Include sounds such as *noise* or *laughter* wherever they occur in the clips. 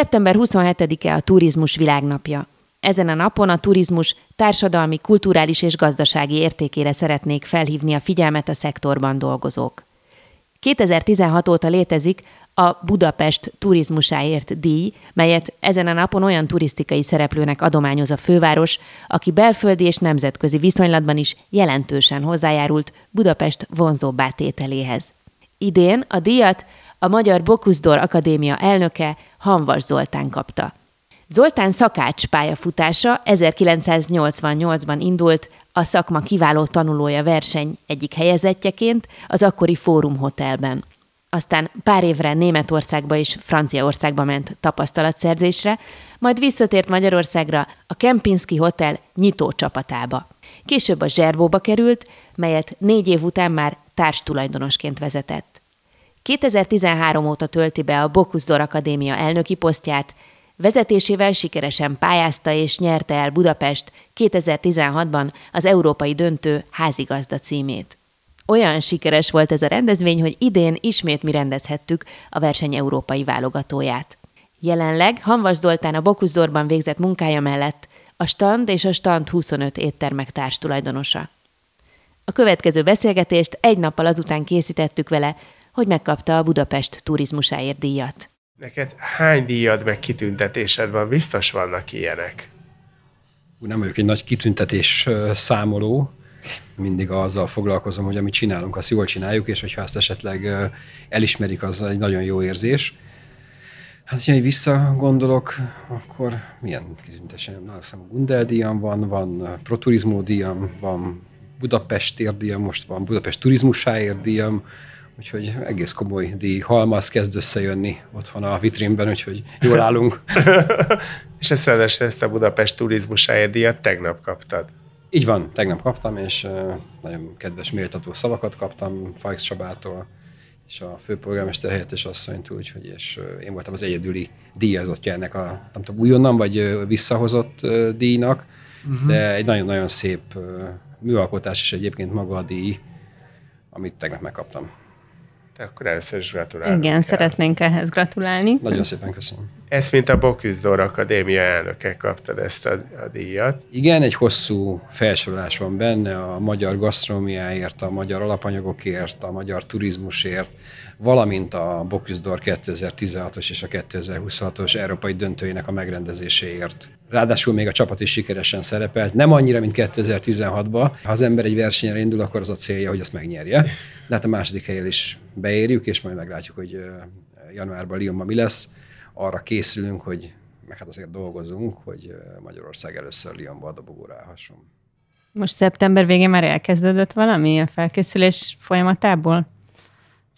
Szeptember 27-e a turizmus világnapja. Ezen a napon a turizmus társadalmi, kulturális és gazdasági értékére szeretnék felhívni a figyelmet a szektorban dolgozók. 2016 óta létezik a Budapest turizmusáért díj, melyet ezen a napon olyan turisztikai szereplőnek adományoz a főváros, aki belföldi és nemzetközi viszonylatban is jelentősen hozzájárult Budapest vonzóbbá tételéhez. Idén a díjat a Magyar Bokuszdor Akadémia elnöke Hanvas Zoltán kapta. Zoltán szakács pályafutása 1988-ban indult a szakma kiváló tanulója verseny egyik helyezettjeként az akkori Fórum Hotelben. Aztán pár évre Németországba és Franciaországba ment tapasztalatszerzésre, majd visszatért Magyarországra a Kempinski Hotel nyitó csapatába. Később a Zserbóba került, melyet négy év után már társtulajdonosként vezetett. 2013 óta tölti be a Bokuszdor Akadémia elnöki posztját, Vezetésével sikeresen pályázta és nyerte el Budapest 2016-ban az Európai Döntő házigazda címét. Olyan sikeres volt ez a rendezvény, hogy idén ismét mi rendezhettük a verseny európai válogatóját. Jelenleg Hanvas Zoltán a Bokuszdorban végzett munkája mellett a Stand és a Stand 25 éttermek társtulajdonosa. A következő beszélgetést egy nappal azután készítettük vele, hogy megkapta a Budapest turizmusáért díjat. Neked hány díjad meg kitüntetésed van? Biztos vannak ilyenek. Nem vagyok egy nagy kitüntetés számoló, mindig azzal foglalkozom, hogy amit csinálunk, azt jól csináljuk, és hogyha azt esetleg elismerik, az egy nagyon jó érzés. Hát, ha visszagondolok, akkor milyen kitüntésem? Na, azt hiszem, Gundel díjam van, van Proturizmó díjam, van Budapest térdíjam, most van Budapest turizmusáért díjam, úgyhogy egész komoly díj halmaz kezd összejönni otthon a vitrínben, úgyhogy jól állunk. *laughs* és ezt szerves ezt a Budapest turizmusáért díjat tegnap kaptad. Így van, tegnap kaptam, és nagyon kedves méltató szavakat kaptam Fajks Csabától, és a főpolgármester helyettes asszonytól, úgyhogy és én voltam az egyedüli díjazottja ennek a, nem tudom, újonnan vagy visszahozott díjnak, uh-huh. de egy nagyon-nagyon szép műalkotás, és egyébként maga a díj, amit tegnap megkaptam. Akkor először is gratulálunk. Igen, kell. szeretnénk ehhez gratulálni. Nagyon szépen köszönöm. Ezt, mint a Boküzdor Akadémia elnöke kaptad ezt a, a díjat. Igen, egy hosszú felsorolás van benne a magyar gasztronómiáért, a magyar alapanyagokért, a magyar turizmusért, valamint a Boküzdor 2016-os és a 2026-os európai döntőjének a megrendezéséért. Ráadásul még a csapat is sikeresen szerepelt, nem annyira, mint 2016-ban. Ha az ember egy versenyre indul, akkor az a célja, hogy azt megnyerje. De hát a második helyen is beérjük, és majd meglátjuk, hogy januárban Lyonban mi lesz. Arra készülünk, hogy meg hát azért dolgozunk, hogy Magyarország először Lyonba a dobogóra állhasson. Most szeptember végén már elkezdődött valami a felkészülés folyamatából?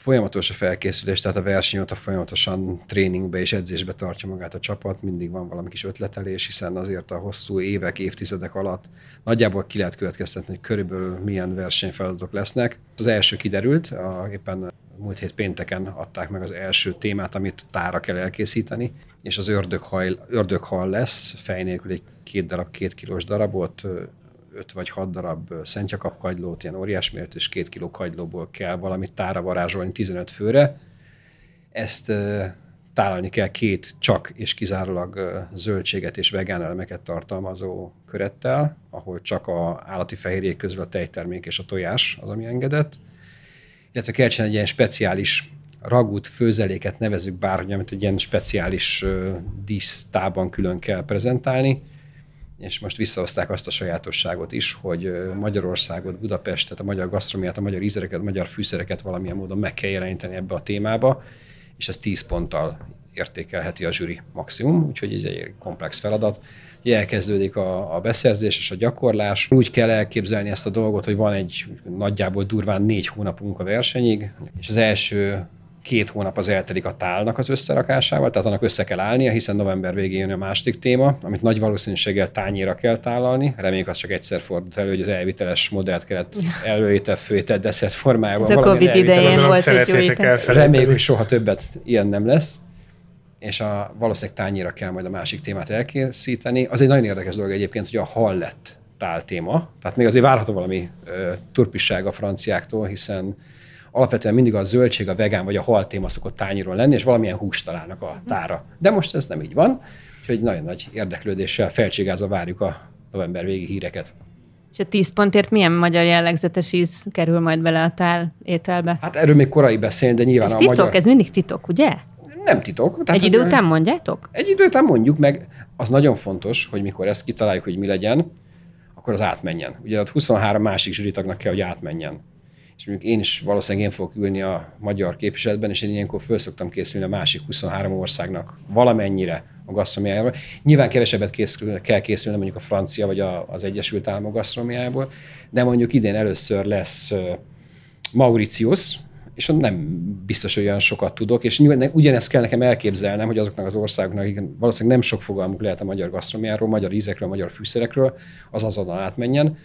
Folyamatos a felkészülés, tehát a verseny óta folyamatosan tréningbe és edzésbe tartja magát a csapat, mindig van valami kis ötletelés, hiszen azért a hosszú évek, évtizedek alatt nagyjából ki lehet következtetni, hogy körülbelül milyen versenyfeladatok lesznek. Az első kiderült, a, éppen múlt hét pénteken adták meg az első témát, amit tára kell elkészíteni, és az ördöghal, ördöghal lesz, fej nélkül egy két darab, két kilós darabot, öt vagy hat darab szentjakap kagylót, ilyen óriás méret, és két kiló kagylóból kell valamit tára varázsolni 15 főre. Ezt tálalni kell két csak és kizárólag zöldséget és vegán elemeket tartalmazó körettel, ahol csak a állati fehérjék közül a tejtermék és a tojás az, ami engedett. Illetve kell csinálni egy ilyen speciális ragút, főzeléket nevezük bárhogy, amit egy ilyen speciális dísztában külön kell prezentálni, és most visszahozták azt a sajátosságot is, hogy Magyarországot, Budapestet, a magyar gasztromiát, a magyar ízereket, a magyar fűszereket valamilyen módon meg kell jeleníteni ebbe a témába, és ez 10 ponttal értékelheti a zsűri maximum, úgyhogy ez egy komplex feladat. Elkezdődik a, a beszerzés és a gyakorlás. Úgy kell elképzelni ezt a dolgot, hogy van egy nagyjából durván négy hónapunk a versenyig, és az első két hónap az eltelik a tálnak az összerakásával, tehát annak össze kell állnia, hiszen november végén jön a második téma, amit nagy valószínűséggel tányéra kell tálalni. Reméljük, az csak egyszer fordult elő, hogy az elviteles modellt kellett előétel, főétel, desszert formájában. Ez a Covid idején volt egy jó Reméljük, hogy soha többet ilyen nem lesz és a, valószínűleg tányéra kell majd a másik témát elkészíteni. Az egy nagyon érdekes dolog egyébként, hogy a hal lett tál téma, tehát még azért várható valami uh, turpisság a franciáktól, hiszen alapvetően mindig a zöldség, a vegán vagy a hal téma szokott tányíron lenni, és valamilyen húst találnak a tára. De most ez nem így van, úgyhogy nagyon nagy érdeklődéssel felcsigázva várjuk a november végi híreket. És a 10 pontért milyen magyar jellegzetes íz kerül majd bele a tál ételbe? Hát erről még korai beszélni, de nyilván ez a titok, magyar... ez mindig titok, ugye? Nem titok. Tehát, egy idő után mondjátok? Egy idő után mondjuk, meg az nagyon fontos, hogy mikor ezt kitaláljuk, hogy mi legyen, akkor az átmenjen. Ugye ott 23 másik zsűritagnak kell, hogy átmenjen. És mondjuk én is valószínűleg én fogok ülni a magyar képviseletben, és én ilyenkor föl szoktam készülni a másik 23 országnak valamennyire a gasztronomiájából. Nyilván kevesebbet készül, kell készülni mondjuk a francia vagy a, az Egyesült Államok gasztronomiájából, de mondjuk idén először lesz Mauritius, és nem biztos, hogy olyan sokat tudok, és ugyanezt kell nekem elképzelnem, hogy azoknak az országoknak, akik valószínűleg nem sok fogalmuk lehet a magyar gasztromiáról, magyar ízekről, magyar fűszerekről, az azonnal átmenjen.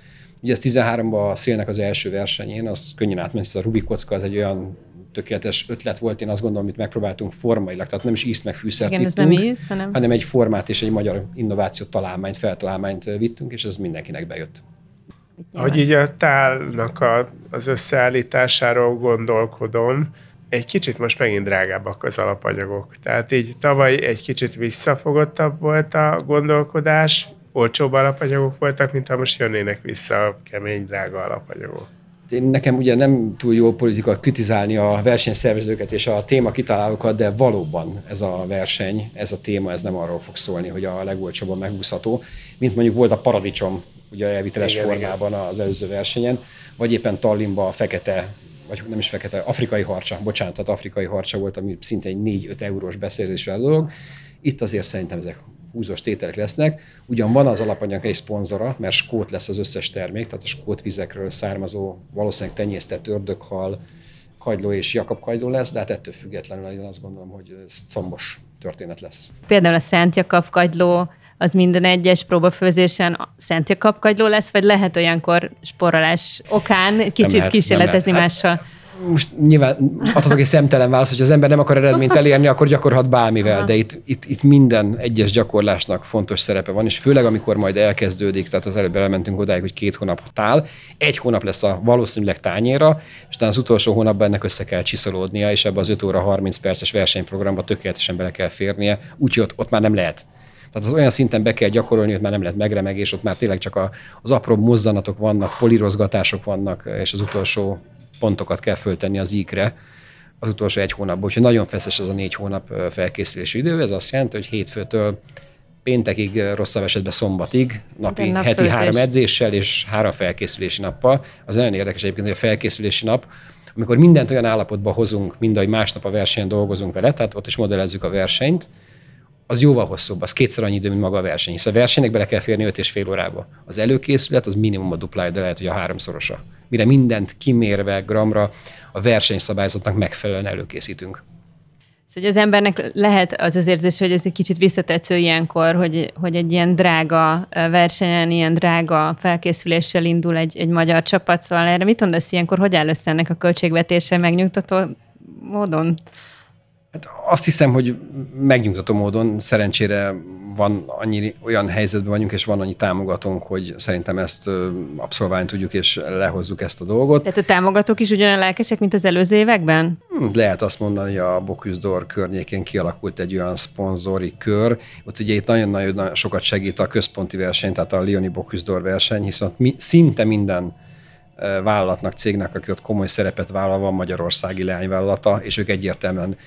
Ugye ez 13-ban a szélnek az első versenyén, az könnyen átment, hiszen a Rubik kocka az egy olyan tökéletes ötlet volt, én azt gondolom, amit megpróbáltunk formailag, tehát nem is ízt meg fűszert Igen, vittünk, ez nem íz, hanem... hanem egy formát és egy magyar innováció találmányt, feltalálmányt vittünk, és ez mindenkinek bejött. Hogy így a tálnak a, az összeállításáról gondolkodom, egy kicsit most megint drágábbak az alapanyagok. Tehát így tavaly egy kicsit visszafogottabb volt a gondolkodás, olcsóbb alapanyagok voltak, mint ha most jönnének vissza a kemény, drága alapanyagok. Én nekem ugye nem túl jó politika kritizálni a versenyszervezőket és a téma kitalálókat, de valóban ez a verseny, ez a téma, ez nem arról fog szólni, hogy a legolcsóbban megúszható, mint mondjuk volt a paradicsom ugye elviteles igen, formában igen. az előző versenyen, vagy éppen Tallinnban a fekete vagy nem is fekete, afrikai harcsa, bocsánat, tehát afrikai harcsa volt, ami szinte egy 4-5 eurós beszerzésre a dolog. Itt azért szerintem ezek húzós tételek lesznek. Ugyan van az alapanyag egy szponzora, mert skót lesz az összes termék, tehát a skót vizekről származó, valószínűleg tenyésztett ördöghal, kagyló és Jakab kagyló lesz, de hát ettől függetlenül én azt gondolom, hogy ez combos történet lesz. Például a Szent Jakab kagyló az minden egyes próbafőzésen Szent Jakab kagyló lesz, vagy lehet olyankor sporolás okán kicsit lehet, kísérletezni mással? Hát, most nyilván adhatok egy szemtelen választ, hogy az ember nem akar eredményt elérni, akkor gyakorhat bármivel, de itt, itt, itt minden egyes gyakorlásnak fontos szerepe van, és főleg amikor majd elkezdődik, tehát az előbb elementünk odáig, hogy két hónap tál, egy hónap lesz a valószínűleg tányéra, és talán az utolsó hónapban ennek össze kell csiszolódnia, és ebbe az 5 óra 30 perces versenyprogramba tökéletesen bele kell férnie, úgyhogy ott, ott már nem lehet. Tehát az olyan szinten be kell gyakorolni, hogy már nem lehet megremegés, ott már tényleg csak a, az apró mozzanatok vannak, polírozgatások vannak, és az utolsó pontokat kell föltenni az íkre az utolsó egy hónapban. Úgyhogy nagyon feszes az a négy hónap felkészülési idő. Ez azt jelenti, hogy hétfőtől péntekig, rosszabb esetben szombatig, napi, nap heti három edzéssel és három felkészülési nappal. Az nagyon érdekes egyébként, hogy a felkészülési nap, amikor mindent olyan állapotba hozunk, mind ahogy másnap a versenyen dolgozunk vele, tehát ott is modellezzük a versenyt, az jóval hosszabb, az kétszer annyi idő, mint maga a verseny. Hisz a versenynek bele kell férni 5 és fél órába. Az előkészület az minimum a duplája, de lehet, hogy a háromszorosa. Mire mindent kimérve gramra a versenyszabályzatnak megfelelően előkészítünk. Szóval az embernek lehet az az érzés, hogy ez egy kicsit visszatetsző ilyenkor, hogy, hogy egy ilyen drága versenyen, ilyen drága felkészüléssel indul egy, egy magyar csapat, szóval erre mit mondasz ilyenkor, hogy áll össze ennek a költségvetése megnyugtató módon? Hát azt hiszem, hogy megnyugtató módon szerencsére van annyi olyan helyzetben vagyunk, és van annyi támogatónk, hogy szerintem ezt abszolválni tudjuk, és lehozzuk ezt a dolgot. Tehát a támogatók is ugyanolyan lelkesek, mint az előző években? Hmm, lehet azt mondani, hogy a Bocuse környékén kialakult egy olyan szponzori kör. Ott ugye itt nagyon-nagyon sokat segít a központi verseny, tehát a Lioni Bocuse verseny, hiszen mi, szinte minden vállalatnak, cégnek, aki ott komoly szerepet vállal, van magyarországi leányvállalata, és ők egyértelműen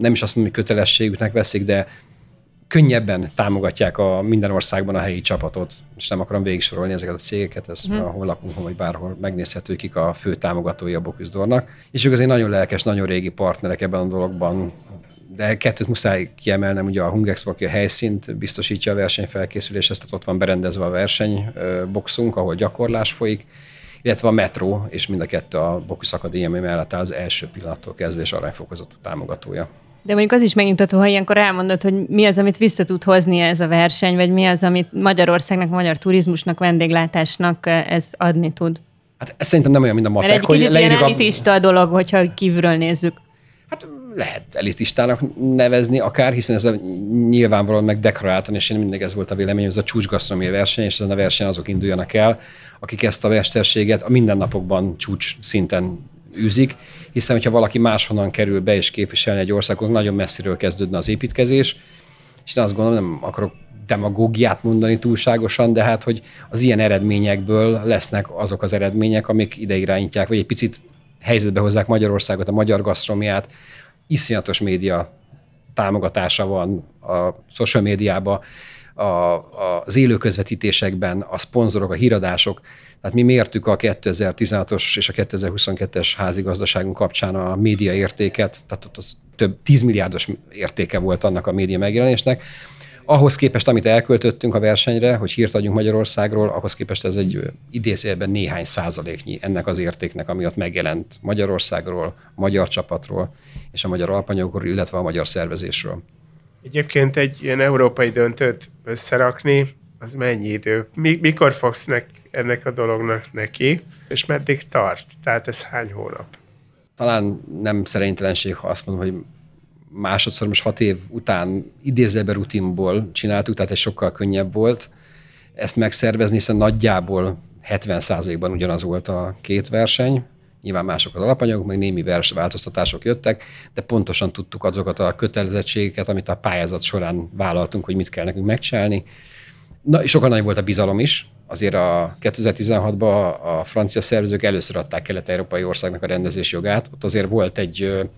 nem is azt mondom, hogy kötelességüknek veszik, de könnyebben támogatják a minden országban a helyi csapatot, és nem akarom végig sorolni ezeket a cégeket, ez hmm. a honlapunkon vagy bárhol megnézhető, kik a fő támogatói a Boküzdornak. És ők azért nagyon lelkes, nagyon régi partnerek ebben a dologban, de kettőt muszáj kiemelnem, ugye a Hungexpo, aki a helyszínt biztosítja a versenyfelkészüléshez, tehát ott van berendezve a versenyboxunk, ahol gyakorlás folyik, illetve a metró, és mind a kettő a Bokusz Akadémia mellett az első pillanattól kezdve és aranyfokozatú támogatója. De mondjuk az is megnyugtató, ha ilyenkor elmondod, hogy mi az, amit vissza tud hozni ez a verseny, vagy mi az, amit Magyarországnak, magyar turizmusnak, vendéglátásnak ez adni tud. Hát ez szerintem nem olyan, mint a matek. Mert egy kicsit ilyen elitista a dolog, hogyha kívülről nézzük. Hát lehet elitistának nevezni akár, hiszen ez a nyilvánvalóan megdeklaráltan, és én mindig ez volt a véleményem, ez a csúcsgasztronómiai verseny, és ezen a verseny azok induljanak el, akik ezt a mesterséget a mindennapokban csúcs szinten űzik, hiszen hogyha valaki máshonnan kerül be és képviselni egy országot, nagyon messziről kezdődne az építkezés, és én azt gondolom, nem akarok demagógiát mondani túlságosan, de hát, hogy az ilyen eredményekből lesznek azok az eredmények, amik ide irányítják, vagy egy picit helyzetbe hozzák Magyarországot, a magyar gasztromiát, iszonyatos média támogatása van a social médiában, a, a, az élő közvetítésekben, a szponzorok, a híradások. Tehát mi mértük a 2016-os és a 2022-es házigazdaságunk kapcsán a média értéket, tehát ott az több 10 milliárdos értéke volt annak a média megjelenésnek, ahhoz képest, amit elköltöttünk a versenyre, hogy hírt adjunk Magyarországról, ahhoz képest ez egy idézőjelben néhány százaléknyi ennek az értéknek, ami ott megjelent Magyarországról, magyar csapatról és a magyar alapanyagokról, illetve a magyar szervezésről. Egyébként egy ilyen európai döntőt összerakni, az mennyi idő? Mikor fogsz nek, ennek a dolognak neki, és meddig tart? Tehát ez hány hónap? Talán nem szerénytelenség, ha azt mondom, hogy másodszor most hat év után idézőbe rutinból csináltuk, tehát ez sokkal könnyebb volt ezt megszervezni, hiszen nagyjából 70%-ban ugyanaz volt a két verseny, nyilván mások az alapanyagok, meg némi vers változtatások jöttek, de pontosan tudtuk azokat a kötelezettségeket, amit a pályázat során vállaltunk, hogy mit kell nekünk megcsinálni. Na, és sokkal nagy volt a bizalom is. Azért a 2016-ban a francia szervezők először adták kelet-európai országnak a rendezési jogát. Ott azért volt egy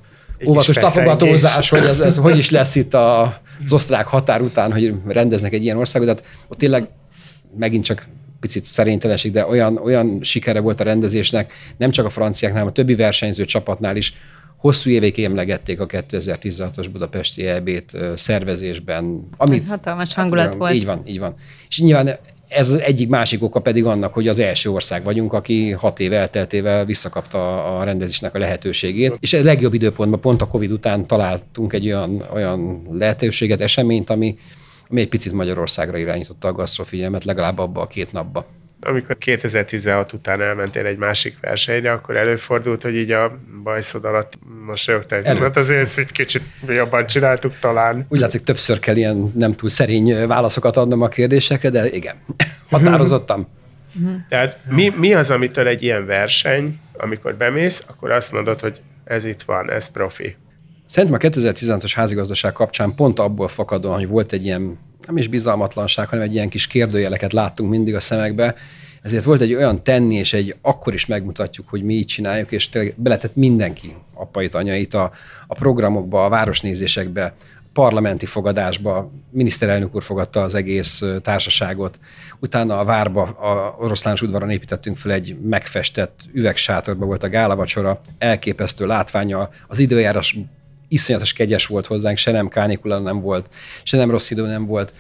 óvatos tapogatózás, hogy ez, ez hogy is lesz itt a, az osztrák határ után, hogy rendeznek egy ilyen országot. Tehát ott tényleg megint csak picit szerénytelenség, de olyan, olyan sikere volt a rendezésnek, nem csak a franciáknál, hanem a többi versenyző csapatnál is, hosszú évek emlegették a 2016-os budapesti EB-t szervezésben. Amit, hatalmas hangulat hát, volt. Így van, így van. És nyilván ez az egyik másik oka pedig annak, hogy az első ország vagyunk, aki hat év elteltével visszakapta a rendezésnek a lehetőségét. És a legjobb időpontban, pont a Covid után találtunk egy olyan, olyan lehetőséget, eseményt, ami, ami egy picit Magyarországra irányította a gasztrofigyelmet, legalább abba a két napba amikor 2016 után elmentél egy másik versenyre, akkor előfordult, hogy így a bajszod alatt mosolyogtál. Hát azért egy kicsit jobban csináltuk talán. Úgy látszik, többször kell ilyen nem túl szerény válaszokat adnom a kérdésekre, de igen, *laughs* határozottam. Tehát mi, mi az, amitől egy ilyen verseny, amikor bemész, akkor azt mondod, hogy ez itt van, ez profi. Szerintem a 2016-os házigazdaság kapcsán pont abból fakadóan, hogy volt egy ilyen nem is bizalmatlanság, hanem egy ilyen kis kérdőjeleket láttunk mindig a szemekbe, ezért volt egy olyan tenni, és egy akkor is megmutatjuk, hogy mi így csináljuk, és tényleg beletett mindenki apait, anyait a, a programokba, a városnézésekbe, a parlamenti fogadásba, miniszterelnök úr fogadta az egész társaságot. Utána a várba, a oroszlános udvaron építettünk fel egy megfestett üvegsátorba volt a gálavacsora, elképesztő látványa, az időjárás iszonyatos kegyes volt hozzánk, se nem kánikula nem volt, se nem rossz idő nem volt.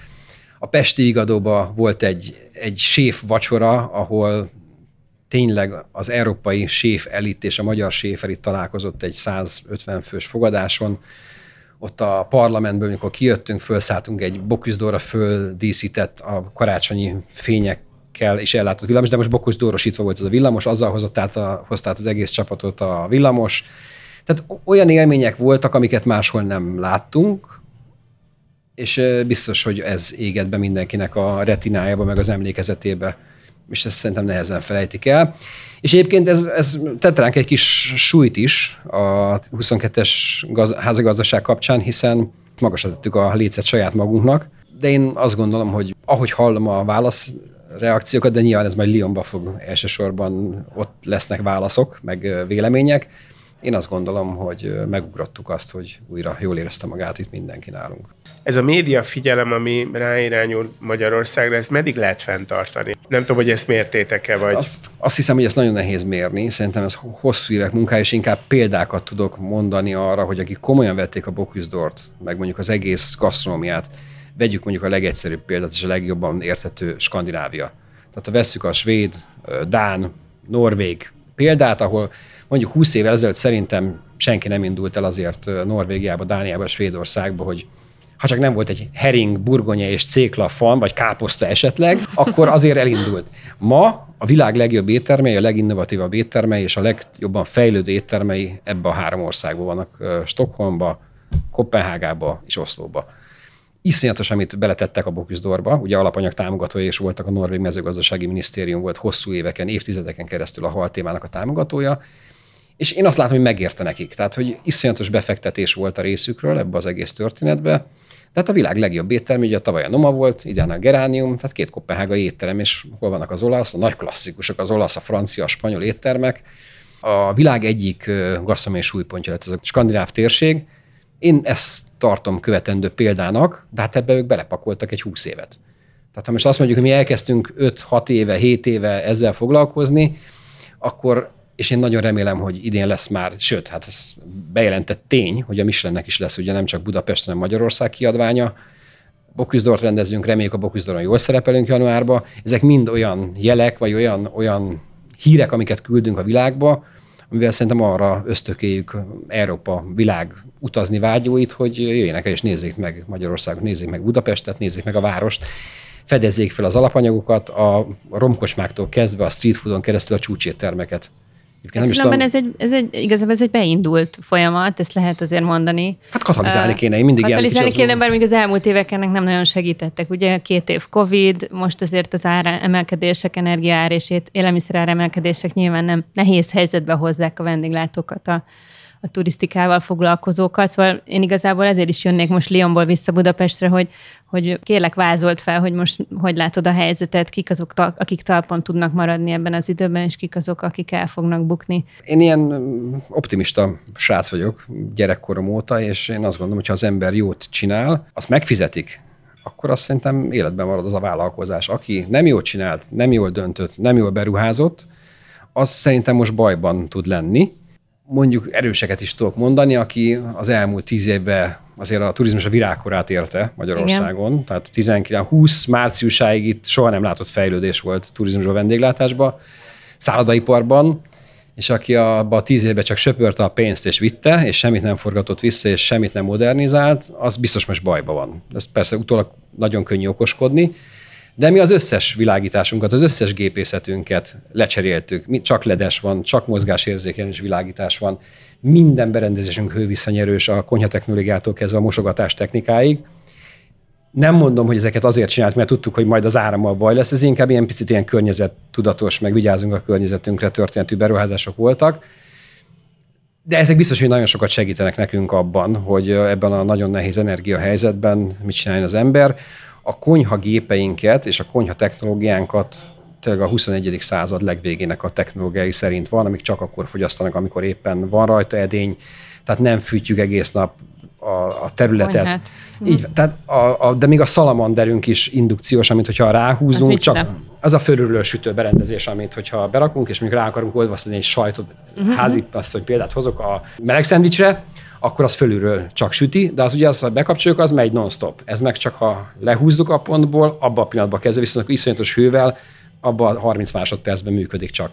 A Pesti Igadóba volt egy, egy séf vacsora, ahol tényleg az európai séf elit és a magyar séf elit találkozott egy 150 fős fogadáson. Ott a parlamentből, amikor kijöttünk, felszálltunk egy Boküzdóra földíszített a karácsonyi fényekkel és ellátott villamos, de most Boküzdórosítva volt ez a villamos, azzal hozott át, a, hozta át az egész csapatot a villamos, tehát olyan élmények voltak, amiket máshol nem láttunk, és biztos, hogy ez éget be mindenkinek a retinájába, meg az emlékezetébe, és ezt szerintem nehezen felejtik el. És egyébként ez, ez tett ránk egy kis súlyt is a 22-es gaz, házagazdaság kapcsán, hiszen magasra tettük a lécet saját magunknak, de én azt gondolom, hogy ahogy hallom a válasz reakciókat, de nyilván ez majd Lyonba fog elsősorban, ott lesznek válaszok, meg vélemények, én azt gondolom, hogy megugrottuk azt, hogy újra jól érezte magát itt mindenki nálunk. Ez a média figyelem, ami ráirányul Magyarországra, ez meddig lehet fenntartani? Nem tudom, hogy ezt mértétek-e, vagy... Azt, azt hiszem, hogy ezt nagyon nehéz mérni. Szerintem ez hosszú évek munkája, és inkább példákat tudok mondani arra, hogy akik komolyan vették a Bocuse meg mondjuk az egész gasztronómiát, vegyük mondjuk a legegyszerűbb példát, és a legjobban érthető Skandinávia. Tehát ha vesszük a svéd, dán, norvég példát, ahol mondjuk 20 évvel ezelőtt szerintem senki nem indult el azért Norvégiába, Dániába, Svédországba, hogy ha csak nem volt egy hering, burgonya és cékla fan, vagy káposzta esetleg, akkor azért elindult. Ma a világ legjobb éttermei, a leginnovatívabb éttermei és a legjobban fejlődő éttermei ebbe a három országban vannak, Stockholmba, Kopenhágába és Oszlóba. Iszonyatos, amit beletettek a Boküzdorba, ugye alapanyag támogatója is voltak, a Norvég mezőgazdasági minisztérium volt hosszú éveken, évtizedeken keresztül a hal témának a támogatója, és én azt látom, hogy megérte nekik. Tehát, hogy iszonyatos befektetés volt a részükről ebbe az egész történetbe, tehát a világ legjobb étterem, ugye tavaly a Noma volt, idén a Geránium, tehát két kopenhágai étterem, és hol vannak az olasz, a nagy klasszikusok, az olasz, a francia, a spanyol éttermek. A világ egyik gasztromai súlypontja lett ez a skandináv térség. Én ezt tartom követendő példának, de hát ebbe ők belepakoltak egy 20 évet. Tehát ha most azt mondjuk, hogy mi elkezdtünk 5-6 éve, 7 éve ezzel foglalkozni, akkor és én nagyon remélem, hogy idén lesz már, sőt, hát ez bejelentett tény, hogy a Michelinnek is lesz ugye nem csak Budapest, hanem Magyarország kiadványa. Boküzdort rendezünk, reméljük a Boküzdoron jól szerepelünk januárba. Ezek mind olyan jelek, vagy olyan, olyan hírek, amiket küldünk a világba, amivel szerintem arra ösztökéljük Európa világ utazni vágyóit, hogy jöjjenek el és nézzék meg Magyarországot, nézzék meg Budapestet, nézzék meg a várost, fedezzék fel az alapanyagokat, a romkosmáktól kezdve a street foodon keresztül a csúcséttermeket. Nem is tudom. ez egy, ez egy, igazából ez egy beindult folyamat, ezt lehet azért mondani. Hát katalizálni kéne, én mindig Katalizálni kéne, bár még az elmúlt évek ennek nem nagyon segítettek. Ugye két év Covid, most azért az ára emelkedések, energiaár és élelmiszer emelkedések nyilván nem nehéz helyzetbe hozzák a vendéglátókat a, a turisztikával foglalkozókat. Szóval én igazából ezért is jönnék most Lyonból vissza Budapestre, hogy, hogy kérlek vázolt fel, hogy most hogy látod a helyzetet, kik azok, akik talpon tudnak maradni ebben az időben, és kik azok, akik el fognak bukni. Én ilyen mm, optimista srác vagyok gyerekkorom óta, és én azt gondolom, hogy ha az ember jót csinál, azt megfizetik, akkor azt szerintem életben marad az a vállalkozás. Aki nem jól csinált, nem jól döntött, nem jól beruházott, az szerintem most bajban tud lenni, mondjuk erőseket is tudok mondani, aki az elmúlt tíz évben azért a turizmus a virágkorát érte Magyarországon. Igen. Tehát 19-20 márciusáig itt soha nem látott fejlődés volt turizmusban, vendéglátásban, szállodaiparban, és aki abban a tíz évben csak söpörte a pénzt és vitte, és semmit nem forgatott vissza, és semmit nem modernizált, az biztos most bajba van. Ez persze utólag nagyon könnyű okoskodni, de mi az összes világításunkat, az összes gépészetünket lecseréltük. Mi, csak ledes van, csak mozgásérzékelés világítás van. Minden berendezésünk hővisszanyerős a konyhatechnológiától kezdve a mosogatás technikáig. Nem mondom, hogy ezeket azért csinált, mert tudtuk, hogy majd az árammal baj lesz. Ez inkább ilyen picit ilyen környezettudatos, meg vigyázunk a környezetünkre történetű beruházások voltak. De ezek biztos, hogy nagyon sokat segítenek nekünk abban, hogy ebben a nagyon nehéz energiahelyzetben mit csináljon az ember a konyha gépeinket és a konyha technológiánkat tényleg a 21. század legvégének a technológiai szerint van, amik csak akkor fogyasztanak, amikor éppen van rajta edény, tehát nem fűtjük egész nap a, a területet. Konyhát. Így, tehát a, a, de még a szalamanderünk is indukciós, amit hogyha ráhúzunk, az csak az a fölülről sütő berendezés, amit hogyha berakunk, és még rá akarunk olvasztani egy sajtot, uh-huh. házi hogy példát hozok a meleg szendvicsre, akkor az fölülről csak süti, de az ugye az, ha bekapcsoljuk, az megy non-stop. Ez meg csak ha lehúzzuk a pontból, abban a pillanatban kezdve, viszont iszonyatos hővel, abban a 30 másodpercben működik csak.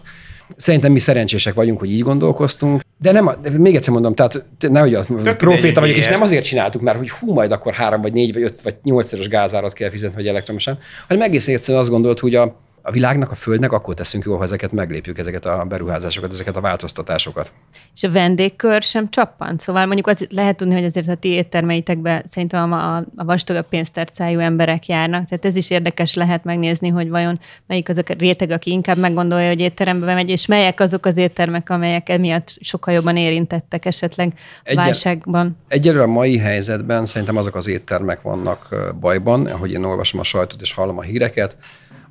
Szerintem mi szerencsések vagyunk, hogy így gondolkoztunk, de nem, de még egyszer mondom, tehát nehogy a proféta vagyok, és nem azért csináltuk, mert hogy hú, majd akkor három, vagy négy, vagy öt, vagy nyolcszoros gázárat kell fizetni, vagy elektromosan, hanem egész egyszerűen azt gondolt, hogy a, a világnak, a földnek akkor teszünk jól, ha ezeket meglépjük, ezeket a beruházásokat, ezeket a változtatásokat. És a vendégkör sem csappant. Szóval mondjuk az lehet tudni, hogy azért a ti éttermeitekben szerintem a, a, a vastagabb pénztárcájú emberek járnak. Tehát ez is érdekes lehet megnézni, hogy vajon melyik az a réteg, aki inkább meggondolja, hogy étterembe megy, és melyek azok az éttermek, amelyek emiatt sokkal jobban érintettek esetleg Egyel, válságban. Egyelőre a mai helyzetben szerintem azok az éttermek vannak bajban, ahogy én olvasom a sajtot és hallom a híreket,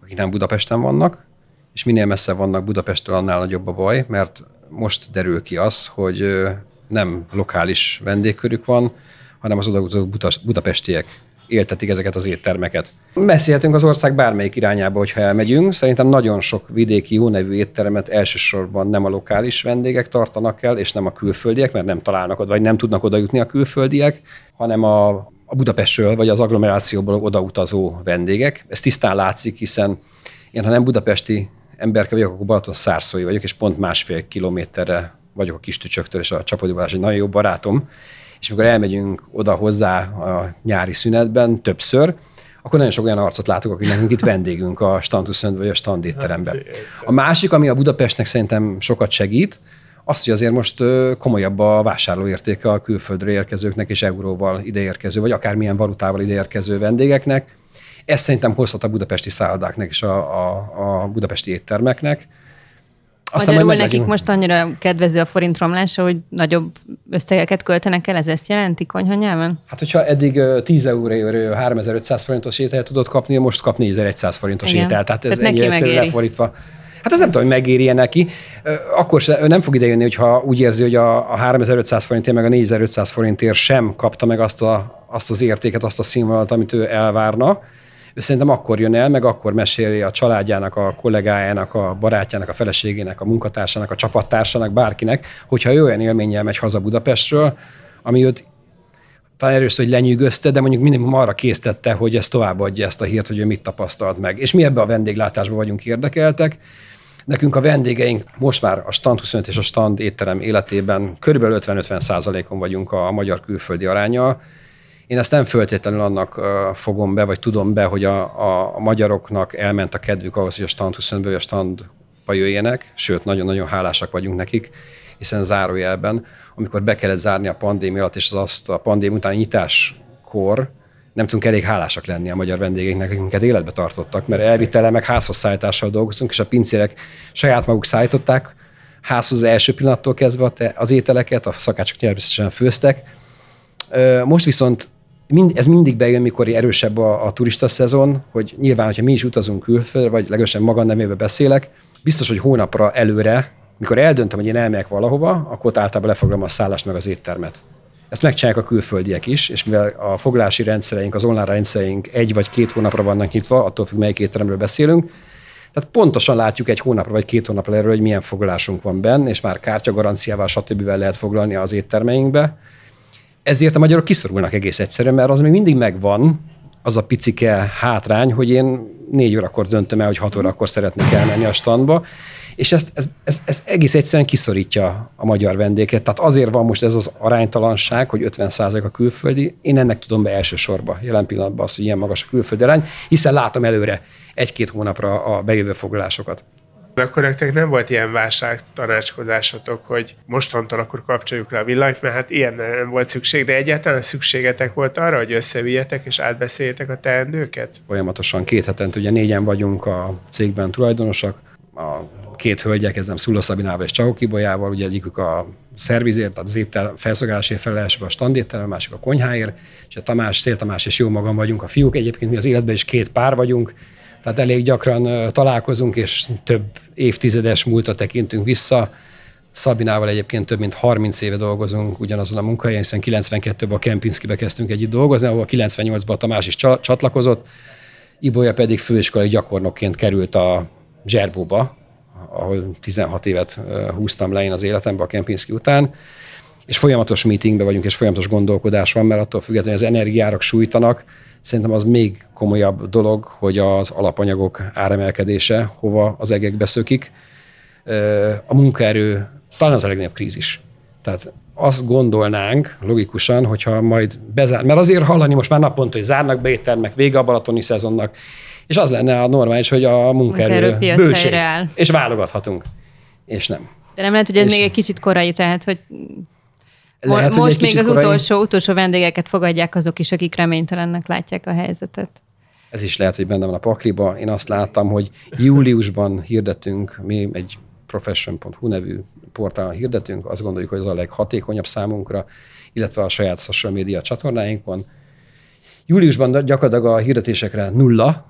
akik nem Budapesten vannak, és minél messze vannak Budapestről, annál nagyobb a baj, mert most derül ki az, hogy nem lokális vendégkörük van, hanem az odautazó budapestiek éltetik ezeket az éttermeket. Beszélhetünk az ország bármelyik irányába, hogyha elmegyünk. Szerintem nagyon sok vidéki jó nevű étteremet elsősorban nem a lokális vendégek tartanak el, és nem a külföldiek, mert nem találnak oda, vagy nem tudnak oda jutni a külföldiek, hanem a a Budapestről vagy az agglomerációból odautazó vendégek. Ez tisztán látszik, hiszen én, ha nem budapesti emberke vagyok, akkor Balaton szárszói vagyok, és pont másfél kilométerre vagyok a kis tücsöktől, és a Csapodóvás egy nagyon jó barátom, és amikor elmegyünk oda hozzá a nyári szünetben többször, akkor nagyon sok olyan arcot látok, akik nekünk itt vendégünk a Stantuszönt vagy a standétteremben. A másik, ami a Budapestnek szerintem sokat segít, az, hogy azért most komolyabb a vásárlóértéke a külföldre érkezőknek és euróval ideérkező, vagy akármilyen valutával ideérkező vendégeknek. Ez szerintem hozhat a budapesti szállodáknak és a, a, a budapesti éttermeknek. Aztán Magyarul nekik legyünk. most annyira kedvező a forint romlása, hogy nagyobb összegeket költenek el, ez ezt jelenti konyha nyelven? Hát, hogyha eddig 10 euró 3500 forintos ételt tudott kapni, most kap 4100 forintos Igen. ételt. Tehát ez Tehát ennyire egyszerűen lefordítva. Hát az nem tudom, hogy megéri neki. Akkor se, nem fog idejönni, hogyha úgy érzi, hogy a, a 3500 forintért, meg a 4500 forintért sem kapta meg azt, a, azt az értéket, azt a színvonalat, amit ő elvárna ő szerintem akkor jön el, meg akkor meséli a családjának, a kollégájának, a barátjának, a feleségének, a munkatársának, a csapattársának, bárkinek, hogyha ő olyan élménnyel megy haza Budapestről, ami őt talán erős, hogy lenyűgözte, de mondjuk mindig arra késztette, hogy ezt továbbadja ezt a hírt, hogy ő mit tapasztalt meg. És mi ebbe a vendéglátásban vagyunk érdekeltek. Nekünk a vendégeink most már a Stand 25 és a Stand étterem életében körülbelül 50-50 százalékon vagyunk a magyar külföldi aránya. Én ezt nem föltétlenül annak fogom be, vagy tudom be, hogy a, a magyaroknak elment a kedvük ahhoz, hogy a stand 25-ből a standba jöjjenek, sőt, nagyon-nagyon hálásak vagyunk nekik, hiszen zárójelben, amikor be kellett zárni a pandémia alatt, és az azt a pandémia utáni nyitáskor, nem tudunk elég hálásak lenni a magyar vendégeknek, akik minket életbe tartottak, mert elvitele meg házhoz szállítással dolgoztunk, és a pincérek saját maguk szállították, házhoz az első pillanattól kezdve az ételeket, a szakácsok természetesen főztek. Most viszont mind, ez mindig bejön, mikor erősebb a, a turista szezon, hogy nyilván, hogyha mi is utazunk külföldre, vagy legalábbis maga nemébe beszélek, biztos, hogy hónapra előre, mikor eldöntöm, hogy én elmegyek valahova, akkor ott általában lefoglalom a szállást meg az éttermet. Ezt megcsinálják a külföldiek is, és mivel a foglalási rendszereink, az online rendszereink egy vagy két hónapra vannak nyitva, attól függ, melyik étteremről beszélünk, tehát pontosan látjuk egy hónapra vagy két hónapra erről, hogy milyen foglalásunk van benne, és már kártyagaranciával, stb. lehet foglalni az éttermeinkbe ezért a magyarok kiszorulnak egész egyszerűen, mert az még mindig megvan, az a picike hátrány, hogy én négy órakor döntöm el, hogy hat órakor szeretnék elmenni a standba, és ezt, ez, ez, ez egész egyszerűen kiszorítja a magyar vendéget. Tehát azért van most ez az aránytalanság, hogy 50% a külföldi. Én ennek tudom be elsősorban jelen pillanatban az, hogy ilyen magas a külföldi arány, hiszen látom előre egy-két hónapra a bejövő foglalásokat. Akkor nektek nem volt ilyen válság tanácskozásotok, hogy mostantól akkor kapcsoljuk le a villanyt, mert hát ilyen nem volt szükség, de egyáltalán szükségetek volt arra, hogy összevijetek és átbeszéljetek a teendőket? Folyamatosan két hetente, ugye négyen vagyunk a cégben tulajdonosak, a két hölgy, kezdem Szula Szabinával és Csahó Kibolyával, ugye egyikük a szervizért, tehát az étel felszolgálásért felelős a standéttel, a másik a konyháért, és a Tamás, Szél Tamás és jó magam vagyunk a fiúk. Egyébként mi az életben is két pár vagyunk, tehát elég gyakran találkozunk, és több évtizedes múltra tekintünk vissza. Szabinával egyébként több mint 30 éve dolgozunk ugyanazon a munkahelyen, hiszen 92-ben a Kempinskibe kezdtünk együtt dolgozni, ahol 98-ban a Tamás is csatlakozott, Ibolya pedig főiskolai gyakornokként került a Zserbóba, ahol 16 évet húztam le én az életembe a Kempinski után, és folyamatos meetingbe vagyunk, és folyamatos gondolkodás van, mert attól függetlenül az energiárak sújtanak, Szerintem az még komolyabb dolog, hogy az alapanyagok áremelkedése hova az egekbe szökik. A munkaerő talán az a legnagyobb krízis. Tehát azt gondolnánk logikusan, hogyha majd bezár, mert azért hallani most már naponta, hogy zárnak be éttermek, vége a balatoni szezonnak, és az lenne a normális, hogy a munkaerő, bőség, és válogathatunk. És nem. De nem lehet, hogy ez és még egy kicsit korai, tehát hogy lehet, Most még az korai... utolsó, utolsó vendégeket fogadják azok is, akik reménytelennek látják a helyzetet. Ez is lehet, hogy benne van a pakliba. Én azt láttam, hogy júliusban hirdetünk, mi egy profession.hu nevű portálon hirdetünk, azt gondoljuk, hogy az a leghatékonyabb számunkra, illetve a saját social media csatornáinkon. Júliusban gyakorlatilag a hirdetésekre nulla,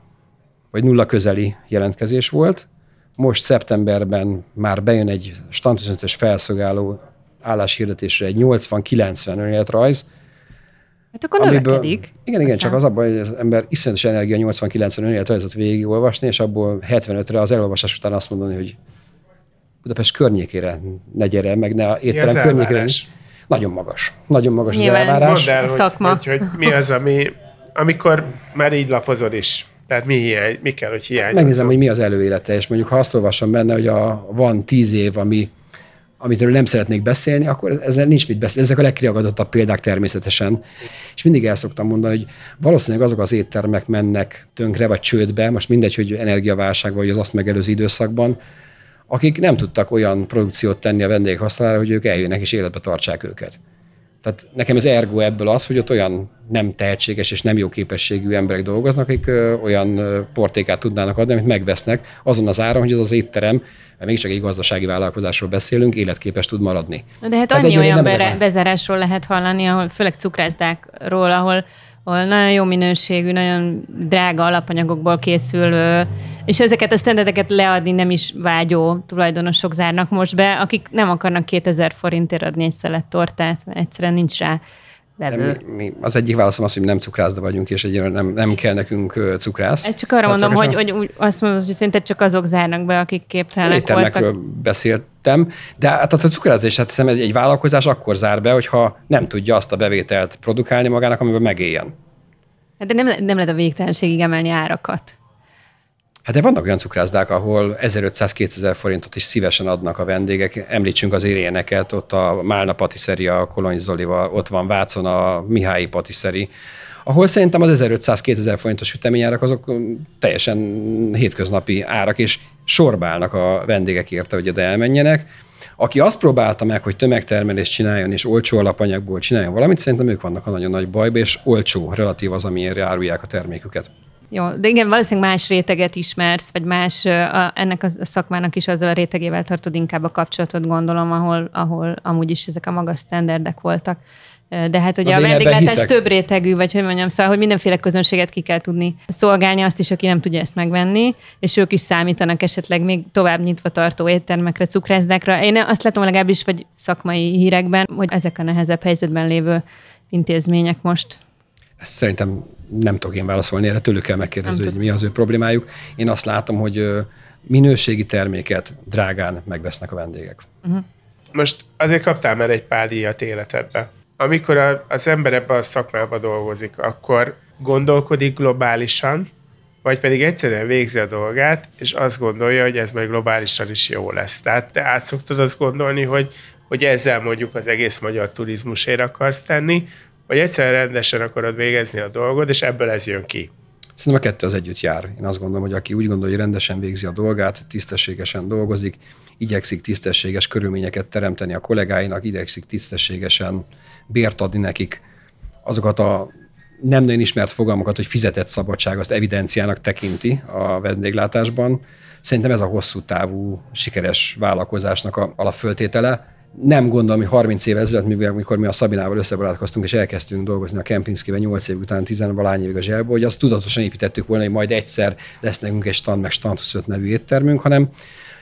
vagy nulla közeli jelentkezés volt. Most szeptemberben már bejön egy standüzenetes felszolgáló álláshirdetésre egy 80-90 önéletrajz. Hát akkor amiből, növekedik. Igen, igen, csak az abban, hogy az ember iszonyatos energia 80-90 önéletrajzot végigolvasni, és abból 75-re az elolvasás után azt mondani, hogy Budapest környékére ne gyere, meg ne étterem környékére. Nagyon magas. Nagyon magas Nyilván az elvárás. Mondd el, hogy, szakma. Hogy, hogy, mi az, ami, amikor már így lapozod is, Tehát mi, hiány, mi kell, hogy hiányozom? Megnézem, hogy mi az előélete, és mondjuk ha azt olvasom benne, hogy a, van tíz év, ami amit nem szeretnék beszélni, akkor ezzel nincs mit beszélni. Ezek a legkiragadottabb példák természetesen. És mindig el szoktam mondani, hogy valószínűleg azok az éttermek mennek tönkre vagy csődbe, most mindegy, hogy energiaválság vagy az azt megelőző időszakban, akik nem tudtak olyan produkciót tenni a vendégek használára, hogy ők eljönnek és életbe tartsák őket. Tehát nekem ez ergo ebből az, hogy ott olyan nem tehetséges és nem jó képességű emberek dolgoznak, akik olyan portékát tudnának adni, amit megvesznek azon az áron, hogy az az étterem, mert mégiscsak egy gazdasági vállalkozásról beszélünk, életképes tud maradni. De hát annyi olyan bezárásról lehet hallani, ahol főleg cukrászdákról, ahol ahol nagyon jó minőségű, nagyon drága alapanyagokból készül, és ezeket a standardeket leadni nem is vágyó tulajdonosok zárnak most be, akik nem akarnak 2000 forintért adni egy szelet tortát, mert egyszerűen nincs rá vevő. Mi, mi, az egyik válaszom az, hogy nem cukrászda vagyunk, és egyébként nem, nem kell nekünk cukrász. Ezt csak arra mondom, hogy, hogy, hogy azt mondod, hogy szerinted csak azok zárnak be, akik képtelenek voltak. beszéltem, de hát a cukrászda is, hát hiszem, egy vállalkozás akkor zár be, hogyha nem tudja azt a bevételt produkálni magának, amiben megéljen. Hát de nem, nem lehet a végtelenségig emelni árakat. Hát de vannak olyan cukrászdák, ahol 1500-2000 forintot is szívesen adnak a vendégek. Említsünk az iréneket, ott a Málna Patiszeri, a Kolony Zolival, ott van Vácon a Mihályi Patiszeri, ahol szerintem az 1500-2000 forintos süteményárak azok teljesen hétköznapi árak, és sorbálnak a vendégek érte, hogy oda elmenjenek. Aki azt próbálta meg, hogy tömegtermelést csináljon, és olcsó alapanyagból csináljon valamit, szerintem ők vannak a nagyon nagy bajba, és olcsó relatív az, amilyenre árulják a terméküket. Jó, de igen, valószínűleg más réteget ismersz, vagy más a, ennek a szakmának is azzal a rétegével tartod inkább a kapcsolatot, gondolom, ahol, ahol amúgy is ezek a magas standardek voltak. De hát ugye Na, a vendéglátás több rétegű, vagy hogy mondjam, szóval, hogy mindenféle közönséget ki kell tudni szolgálni, azt is, aki nem tudja ezt megvenni, és ők is számítanak esetleg még tovább nyitva tartó éttermekre, cukrászdákra. Én azt látom legalábbis, vagy szakmai hírekben, hogy ezek a nehezebb helyzetben lévő intézmények most ezt szerintem nem tudok én válaszolni, erre tőlük kell megkérdezni, hogy mi az ő problémájuk. Én azt látom, hogy minőségi terméket drágán megvesznek a vendégek. Uh-huh. Most azért kaptál már egy pár díjat életedbe. Amikor a, az ember ebben a szakmában dolgozik, akkor gondolkodik globálisan, vagy pedig egyszerűen végzi a dolgát, és azt gondolja, hogy ez majd globálisan is jó lesz. Tehát te át szoktad azt gondolni, hogy, hogy ezzel mondjuk az egész magyar turizmusért akarsz tenni, vagy egyszerűen rendesen akarod végezni a dolgod, és ebből ez jön ki. Szerintem a kettő az együtt jár. Én azt gondolom, hogy aki úgy gondolja, hogy rendesen végzi a dolgát, tisztességesen dolgozik, igyekszik tisztességes körülményeket teremteni a kollégáinak, igyekszik tisztességesen bért adni nekik, azokat a nem nagyon ismert fogalmakat, hogy fizetett szabadság, azt evidenciának tekinti a vendéglátásban. Szerintem ez a hosszú távú, sikeres vállalkozásnak a alapföltétele nem gondolom, hogy 30 évvel ezelőtt, amikor mi a Szabinával összebarátkoztunk, és elkezdtünk dolgozni a Kempinskiben 8 év után, 10 valány évig a zselből, hogy azt tudatosan építettük volna, hogy majd egyszer lesz nekünk egy stand, meg stand 25 nevű éttermünk, hanem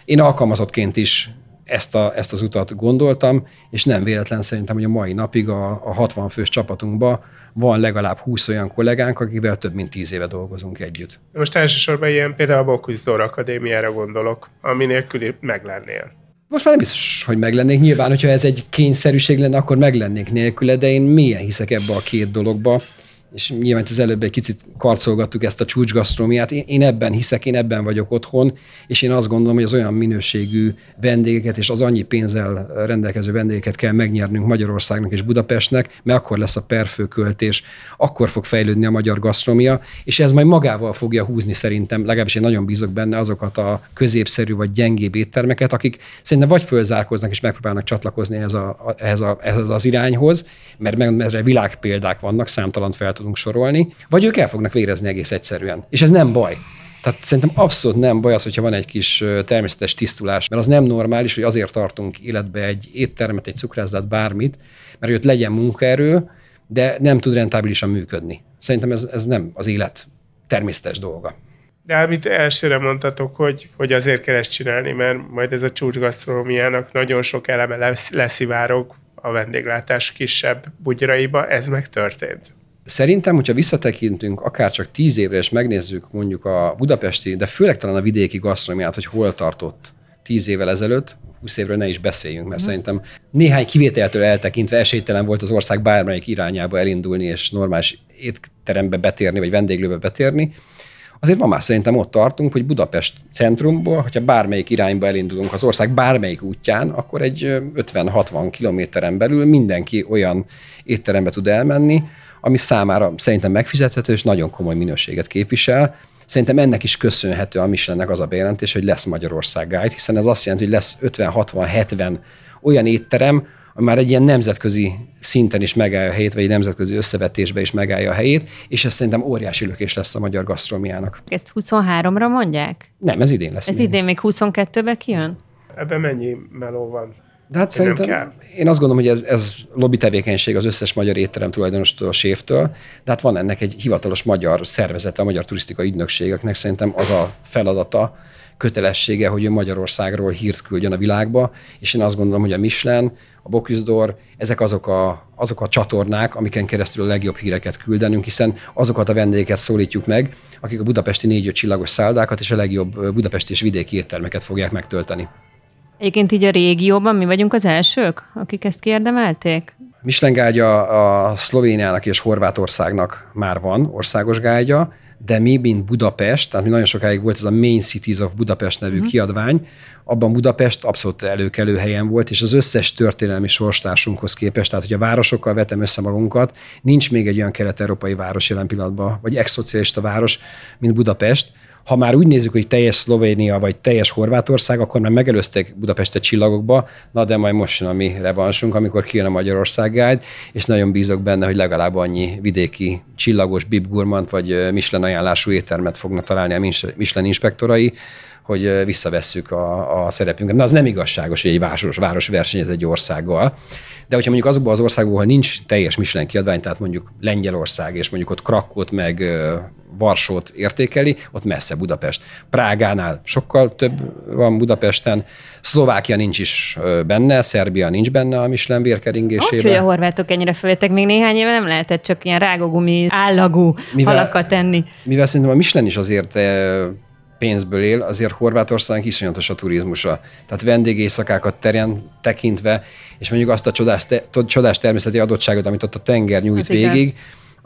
én alkalmazottként is ezt, a, ezt az utat gondoltam, és nem véletlen szerintem, hogy a mai napig a, a 60 fős csapatunkban van legalább 20 olyan kollégánk, akivel több mint 10 éve dolgozunk együtt. Most elsősorban ilyen például a Bocuse Akadémiára gondolok, ami nélkül meglennél. Most már nem biztos, hogy meglennék. Nyilván, hogyha ez egy kényszerűség lenne, akkor meglennék nélküle, de én milyen hiszek ebbe a két dologba és nyilván az előbb egy kicsit karcolgattuk ezt a csúcsgasztrómiát. Én, én ebben hiszek, én ebben vagyok otthon, és én azt gondolom, hogy az olyan minőségű vendégeket és az annyi pénzzel rendelkező vendégeket kell megnyernünk Magyarországnak és Budapestnek, mert akkor lesz a perfőköltés, akkor fog fejlődni a magyar gasztrómia, és ez majd magával fogja húzni szerintem, legalábbis én nagyon bízok benne azokat a középszerű vagy gyengébb éttermeket, akik szerintem vagy fölzárkoznak és megpróbálnak csatlakozni ehhez, a, ehhez, a, ehhez az irányhoz, mert, mert erre világpéldák vannak, számtalan fel tudunk sorolni, vagy ők el fognak végezni egész egyszerűen. És ez nem baj. Tehát szerintem abszolút nem baj az, hogyha van egy kis természetes tisztulás, mert az nem normális, hogy azért tartunk életbe egy éttermet, egy cukrászdát, bármit, mert hogy ott legyen munkaerő, de nem tud rentábilisan működni. Szerintem ez, ez nem az élet természetes dolga. De amit elsőre mondtatok, hogy, hogy azért kell ezt csinálni, mert majd ez a csúcsgasztronómiának nagyon sok eleme lesz, leszivárog a vendéglátás kisebb bugyraiba, ez megtörtént. Szerintem, hogyha visszatekintünk akár csak tíz évre, és megnézzük mondjuk a budapesti, de főleg talán a vidéki gasztronómiát, hogy hol tartott tíz évvel ezelőtt, 20 évről ne is beszéljünk, mert mm. szerintem néhány kivételtől eltekintve esélytelen volt az ország bármelyik irányába elindulni, és normális étterembe betérni, vagy vendéglőbe betérni. azért ma már szerintem ott tartunk, hogy Budapest centrumból, hogyha bármelyik irányba elindulunk az ország bármelyik útján, akkor egy 50-60 kilométeren belül mindenki olyan étterembe tud elmenni, ami számára szerintem megfizethető és nagyon komoly minőséget képvisel. Szerintem ennek is köszönhető a Michelinnek az a bejelentés, hogy lesz Magyarország Guide, hiszen ez azt jelenti, hogy lesz 50-60-70 olyan étterem, ami már egy ilyen nemzetközi szinten is megállja a helyét, vagy egy nemzetközi összevetésbe is megállja a helyét, és ez szerintem óriási lökés lesz a magyar gasztrómiának. Ezt 23-ra mondják? Nem, ez idén lesz. Ez még. idén még 22-be kijön? Ebben mennyi meló van? De hát szerintem, kell. én azt gondolom, hogy ez, ez lobby tevékenység az összes magyar étterem tulajdonostól, a séftől, de hát van ennek egy hivatalos magyar szervezete, a Magyar Turisztikai Ügynökségeknek szerintem az a feladata, kötelessége, hogy ő Magyarországról hírt küldjön a világba, és én azt gondolom, hogy a Michelin, a Bocuse ezek azok a, azok a csatornák, amiken keresztül a legjobb híreket küldenünk, hiszen azokat a vendégeket szólítjuk meg, akik a budapesti négy csillagos száldákat és a legjobb budapesti és vidéki éttermeket fogják megtölteni. Egyébként így a régióban mi vagyunk az elsők, akik ezt kiérdemelték? Michelin gágya a Szlovéniának és Horvátországnak már van országos gágya, de mi, mint Budapest, tehát mi nagyon sokáig volt ez a Main Cities of Budapest nevű uh-huh. kiadvány, abban Budapest abszolút előkelő helyen volt, és az összes történelmi sorstársunkhoz képest, tehát hogy a városokkal vetem össze magunkat, nincs még egy olyan kelet-európai város jelen pillanatban, vagy ex-szocialista város, mint Budapest, ha már úgy nézzük, hogy teljes Szlovénia vagy teljes Horvátország, akkor már megelőztek Budapestet csillagokba, na de majd most jön a mi revansunk, amikor kijön a Magyarország Guide, és nagyon bízok benne, hogy legalább annyi vidéki csillagos Bib Gurmant vagy Michelin ajánlású éttermet fognak találni a Michelin inspektorai, hogy visszavesszük a, a szerepünket. Na, az nem igazságos, hogy egy város, város versenyez egy országgal. De hogyha mondjuk azokban az országokban, ahol nincs teljes Michelin kiadvány, tehát mondjuk Lengyelország, és mondjuk ott Krakót meg Varsót értékeli, ott messze Budapest. Prágánál sokkal több van Budapesten, Szlovákia nincs is benne, Szerbia nincs benne a Michelin vérkeringésében. Hogy a horvátok ennyire följöttek, még néhány éve nem lehetett csak ilyen rágogumi, állagú mivel, halakat tenni. Mivel szerintem a Michelin is azért pénzből él, azért Horvátország iszonyatos a turizmusa. Tehát vendégészakákat terjen tekintve, és mondjuk azt a csodás, te, csodás természeti adottságot, amit ott a tenger nyújt az végig, igaz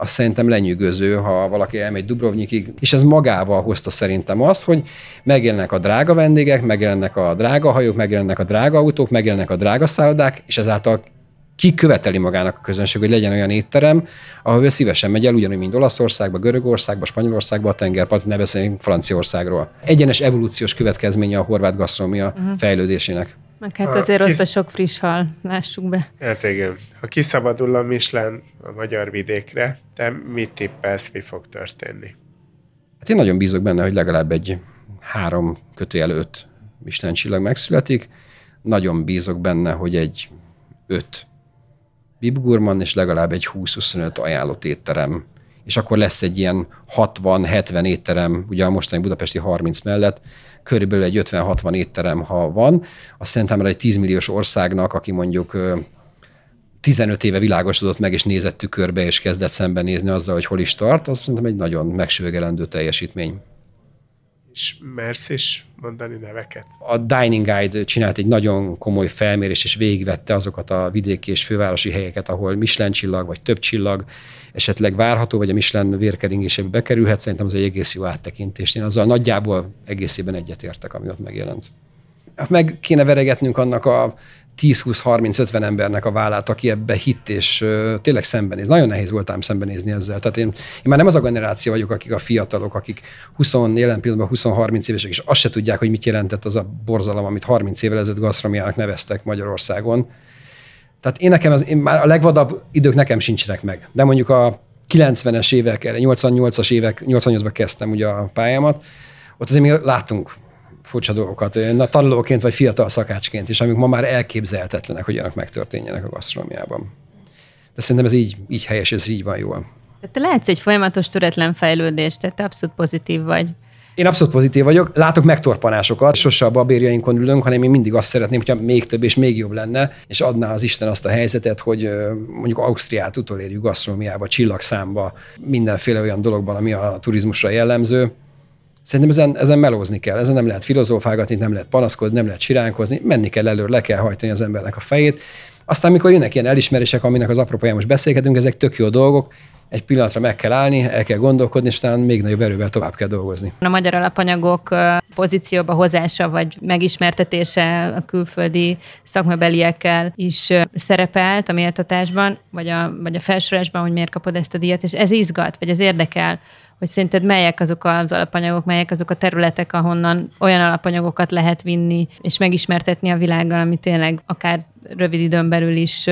az szerintem lenyűgöző, ha valaki elmegy Dubrovnikig, és ez magával hozta szerintem azt, hogy megjelennek a drága vendégek, megjelennek a drága hajók, megjelennek a drága autók, megjelennek a drága szállodák, és ezáltal ki követeli magának a közönség, hogy legyen olyan étterem, ahol ő szívesen megy el, ugyanúgy, mint Olaszországba, Görögországba, Spanyolországba, a tengerpart, ne beszéljünk Franciaországról. Egyenes evolúciós következménye a horvát gasztronómia uh-huh. fejlődésének. Meg hát azért kis... ott a sok friss hal, lássuk be. Hát igen. Ha kiszabadul a Michelin a magyar vidékre, te mit tippelsz, mi fog történni? Hát én nagyon bízok benne, hogy legalább egy három kötőjel öt Michelin csillag megszületik. Nagyon bízok benne, hogy egy öt Bibgurman és legalább egy 20-25 ajánlott étterem és akkor lesz egy ilyen 60-70 étterem, ugye a mostani budapesti 30 mellett, körülbelül egy 50-60 étterem, ha van. Azt szerintem egy 10 milliós országnak, aki mondjuk 15 éve világosodott meg, és nézett tükörbe, és kezdett szembenézni azzal, hogy hol is tart, az szerintem egy nagyon megsőgelendő teljesítmény. És mersz is mondani neveket? A Dining Guide csinált egy nagyon komoly felmérés, és végigvette azokat a vidéki és fővárosi helyeket, ahol Michelin csillag, vagy több csillag esetleg várható, vagy a Michelin vérkeringésébe bekerülhet. Szerintem az egy egész jó áttekintést. Én azzal nagyjából egészében egyetértek, ami ott megjelent. Meg kéne veregetnünk annak a 10-20-30-50 embernek a vállát, aki ebbe hitt, és tényleg szembenéz. Nagyon nehéz volt ám szembenézni ezzel. Tehát én, én már nem az a generáció vagyok, akik a fiatalok, akik 20, jelen pillanatban 20-30 évesek, és azt se tudják, hogy mit jelentett az a borzalom, amit 30 évvel ezelőtt gasztromiának neveztek Magyarországon. Tehát én nekem, az, én már a legvadabb idők nekem sincsenek meg. De mondjuk a 90-es évek, 88-as évek, 88-ban kezdtem ugye a pályámat, ott azért még láttunk furcsa dolgokat, na, tanulóként vagy fiatal szakácsként is, amik ma már elképzelhetetlenek, hogy ilyenek megtörténjenek a gasztronómiában. De szerintem ez így, így helyes, ez így van jól. te lehetsz egy folyamatos töretlen fejlődés, tehát te abszolút pozitív vagy. Én abszolút pozitív vagyok, látok megtorpanásokat, sose a babérjainkon ülünk, hanem én mindig azt szeretném, hogyha még több és még jobb lenne, és adná az Isten azt a helyzetet, hogy mondjuk Ausztriát utolérjük gasztronómiába, csillagszámba, mindenféle olyan dologban, ami a turizmusra jellemző. Szerintem ezen, ezen melózni kell, ezen nem lehet filozófálgatni, nem lehet panaszkodni, nem lehet siránkozni, menni kell előre, le kell hajtani az embernek a fejét. Aztán, mikor jönnek ilyen elismerések, aminek az apropóján most beszélgetünk, ezek tök jó dolgok, egy pillanatra meg kell állni, el kell gondolkodni, és talán még nagyobb erővel tovább kell dolgozni. A magyar alapanyagok pozícióba hozása vagy megismertetése a külföldi szakmabeliekkel is szerepelt a méltatásban, vagy a, vagy a felsorásban, hogy miért kapod ezt a díjat, és ez izgat, vagy ez érdekel, hogy szerinted melyek azok az alapanyagok, melyek azok a területek, ahonnan olyan alapanyagokat lehet vinni, és megismertetni a világgal, ami tényleg akár rövid időn belül is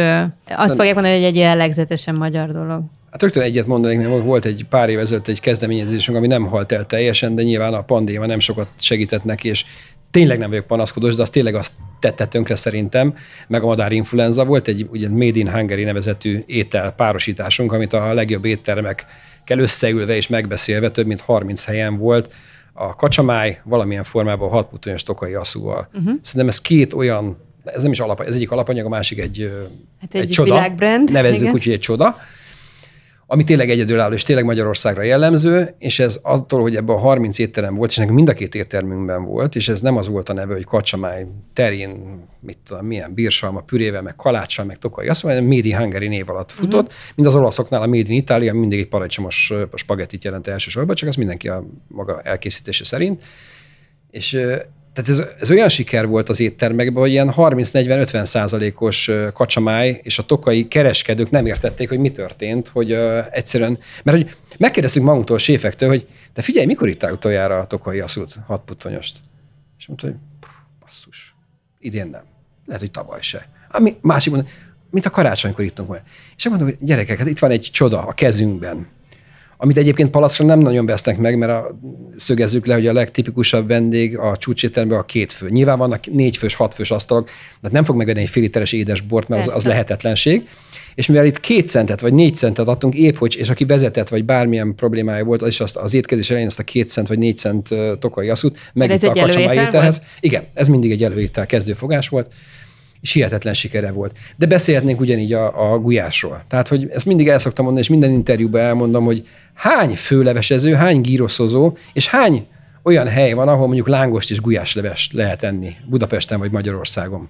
azt fogják mondani, hogy egy jellegzetesen magyar dolog. Hát rögtön egyet mondanék, mert volt egy pár év ezelőtt egy kezdeményezésünk, ami nem halt el teljesen, de nyilván a pandémia nem sokat segített neki, és tényleg nem vagyok panaszkodós, de az tényleg azt tette tönkre szerintem, meg a madárinfluenza volt egy ugye Made in Hungary nevezetű étel párosításunk, amit a legjobb éttermek kell összeülve és megbeszélve, több mint 30 helyen volt, a kacsamáj valamilyen formában hatputonyos tokai asszúval. Uh-huh. Szerintem ez két olyan, ez nem is alap, ez egyik alapanyag, a másik egy, hát egy, egy csoda. Világbrand. Nevezzük úgy, hogy egy csoda ami tényleg egyedülálló, és tényleg Magyarországra jellemző, és ez attól, hogy ebben a 30 étterem volt, és nekünk mind a két éttermünkben volt, és ez nem az volt a neve, hogy kacsamáj, terén, mit tudom, milyen bírsalma, pürével, meg kaláccsal, meg tokai, azt mondja, Made in Hungary név alatt futott, uh-huh. mint az olaszoknál a Made in Italia, mindig egy paradicsomos spagettit jelent elsősorban, csak az mindenki a maga elkészítése szerint. És tehát ez, ez olyan siker volt az éttermekben, hogy ilyen 30-40-50 százalékos kacsamáj, és a tokai kereskedők nem értették, hogy mi történt, hogy uh, egyszerűen, mert hogy megkérdeztük magunktól, a séfektől, hogy te figyelj, mikor ittál utoljára a tokai asszút, hat putonyost? És mondta, hogy basszus, idén nem. Lehet, hogy tavaly se. Ami másik mondta, mint a karácsonykor ittunk majd. És mondom, hogy gyerekek, hát itt van egy csoda a kezünkben amit egyébként palacra nem nagyon vesznek meg, mert a, szögezzük le, hogy a legtipikusabb vendég a csúcsétteremben a két fő. Nyilván vannak négy fős, hat fős asztalok, de nem fog megvenni egy fél literes édes bort, mert az, az lehetetlenség. És mivel itt két centet vagy négy centet adtunk, épp hogy, és aki vezetett, vagy bármilyen problémája volt, az is azt, az étkezés elején azt a két cent vagy négy cent tokai asszút, meg a kacsamájételhez. Igen, ez mindig egy előétel kezdőfogás volt és hihetetlen sikere volt. De beszélhetnénk ugyanígy a, a gulyásról. Tehát, hogy ezt mindig el szoktam mondani, és minden interjúban elmondom, hogy hány főlevesező, hány gíroszozó, és hány olyan hely van, ahol mondjuk lángost és gulyáslevest lehet enni Budapesten vagy Magyarországon.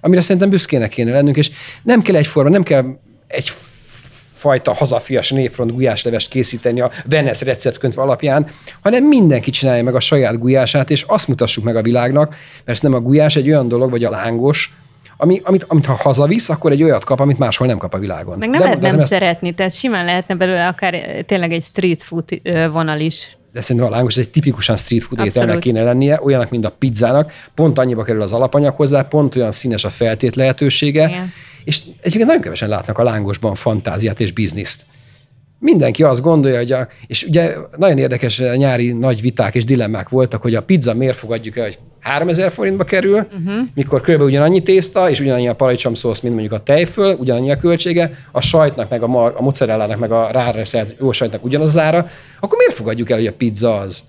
Amire szerintem büszkének kéne lennünk, és nem kell egyforma, nem kell egy fajta hazafias névfront gulyáslevest készíteni a Venice receptkönyv alapján, hanem mindenki csinálja meg a saját gulyását, és azt mutassuk meg a világnak, mert nem a gulyás egy olyan dolog, vagy a lángos, ami, amit, amit ha hazavisz, akkor egy olyat kap, amit máshol nem kap a világon. Meg nem de, lehet nem ezt... szeretni, tehát simán lehetne belőle akár tényleg egy street food vonal is. De szerintem a lángos egy tipikusan street food Abszolút. ételnek kéne lennie, olyanak, mint a pizzának, pont annyiba kerül az alapanyag hozzá, pont olyan színes a feltét lehetősége, Igen. és egyébként nagyon kevesen látnak a lángosban fantáziát és bizniszt. Mindenki azt gondolja, hogy a, és ugye nagyon érdekes nyári nagy viták és dilemmák voltak, hogy a pizza miért fogadjuk el, hogy 3000 forintba kerül, uh-huh. mikor kb. ugyanannyi tészta, és ugyanannyi a paradicsom szósz, mint mondjuk a tejföl, ugyanannyi a költsége, a sajtnak, meg a, mar, a mozzarellának, meg a ráreszelt jó sajtnak ugyanaz az ára, akkor miért fogadjuk el, hogy a pizza az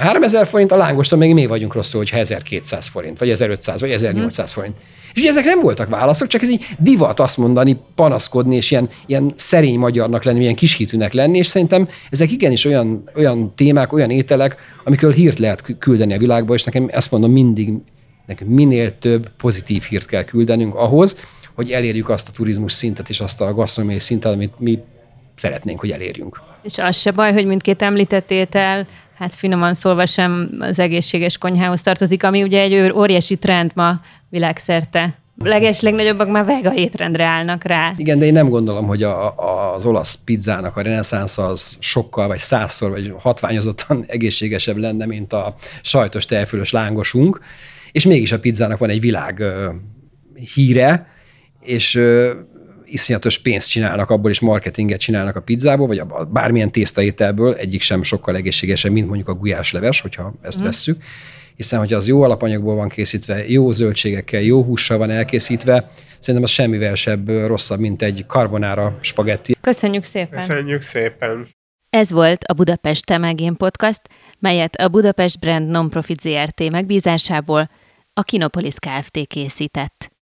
3000 forint, a lángoston még mi vagyunk rosszul, hogy 1200 forint, vagy 1500, vagy 1800 forint. És ugye ezek nem voltak válaszok, csak ez így divat azt mondani, panaszkodni, és ilyen, ilyen szerény magyarnak lenni, ilyen kishitűnek lenni, és szerintem ezek igenis olyan, olyan témák, olyan ételek, amikről hírt lehet küldeni a világba, és nekem ezt mondom mindig, nekünk minél több pozitív hírt kell küldenünk ahhoz, hogy elérjük azt a turizmus szintet és azt a gasztronómiai szintet, amit mi szeretnénk, hogy elérjünk. És az se baj, hogy mindkét említett étel hát finoman szólva sem az egészséges konyhához tartozik, ami ugye egy óriási trend ma világszerte. Leges legnagyobbak már vega étrendre állnak rá. Igen, de én nem gondolom, hogy a, a, az olasz pizzának a reneszánsz az sokkal, vagy százszor, vagy hatványozottan *laughs* egészségesebb lenne, mint a sajtos tejfölös lángosunk, és mégis a pizzának van egy világ ö, híre, és ö, iszonyatos pénzt csinálnak abból, és marketinget csinálnak a pizzából, vagy a bármilyen tésztaételből, egyik sem sokkal egészségesebb, mint mondjuk a gulyásleves, hogyha ezt mm. vesszük hiszen hogyha az jó alapanyagból van készítve, jó zöldségekkel, jó hússal van elkészítve, szerintem az semmivel sebb rosszabb, mint egy karbonára spagetti. Köszönjük szépen! Köszönjük szépen! Ez volt a Budapest Temelgén Podcast, melyet a Budapest Brand Nonprofit ZRT megbízásából a Kinopolis Kft. készített.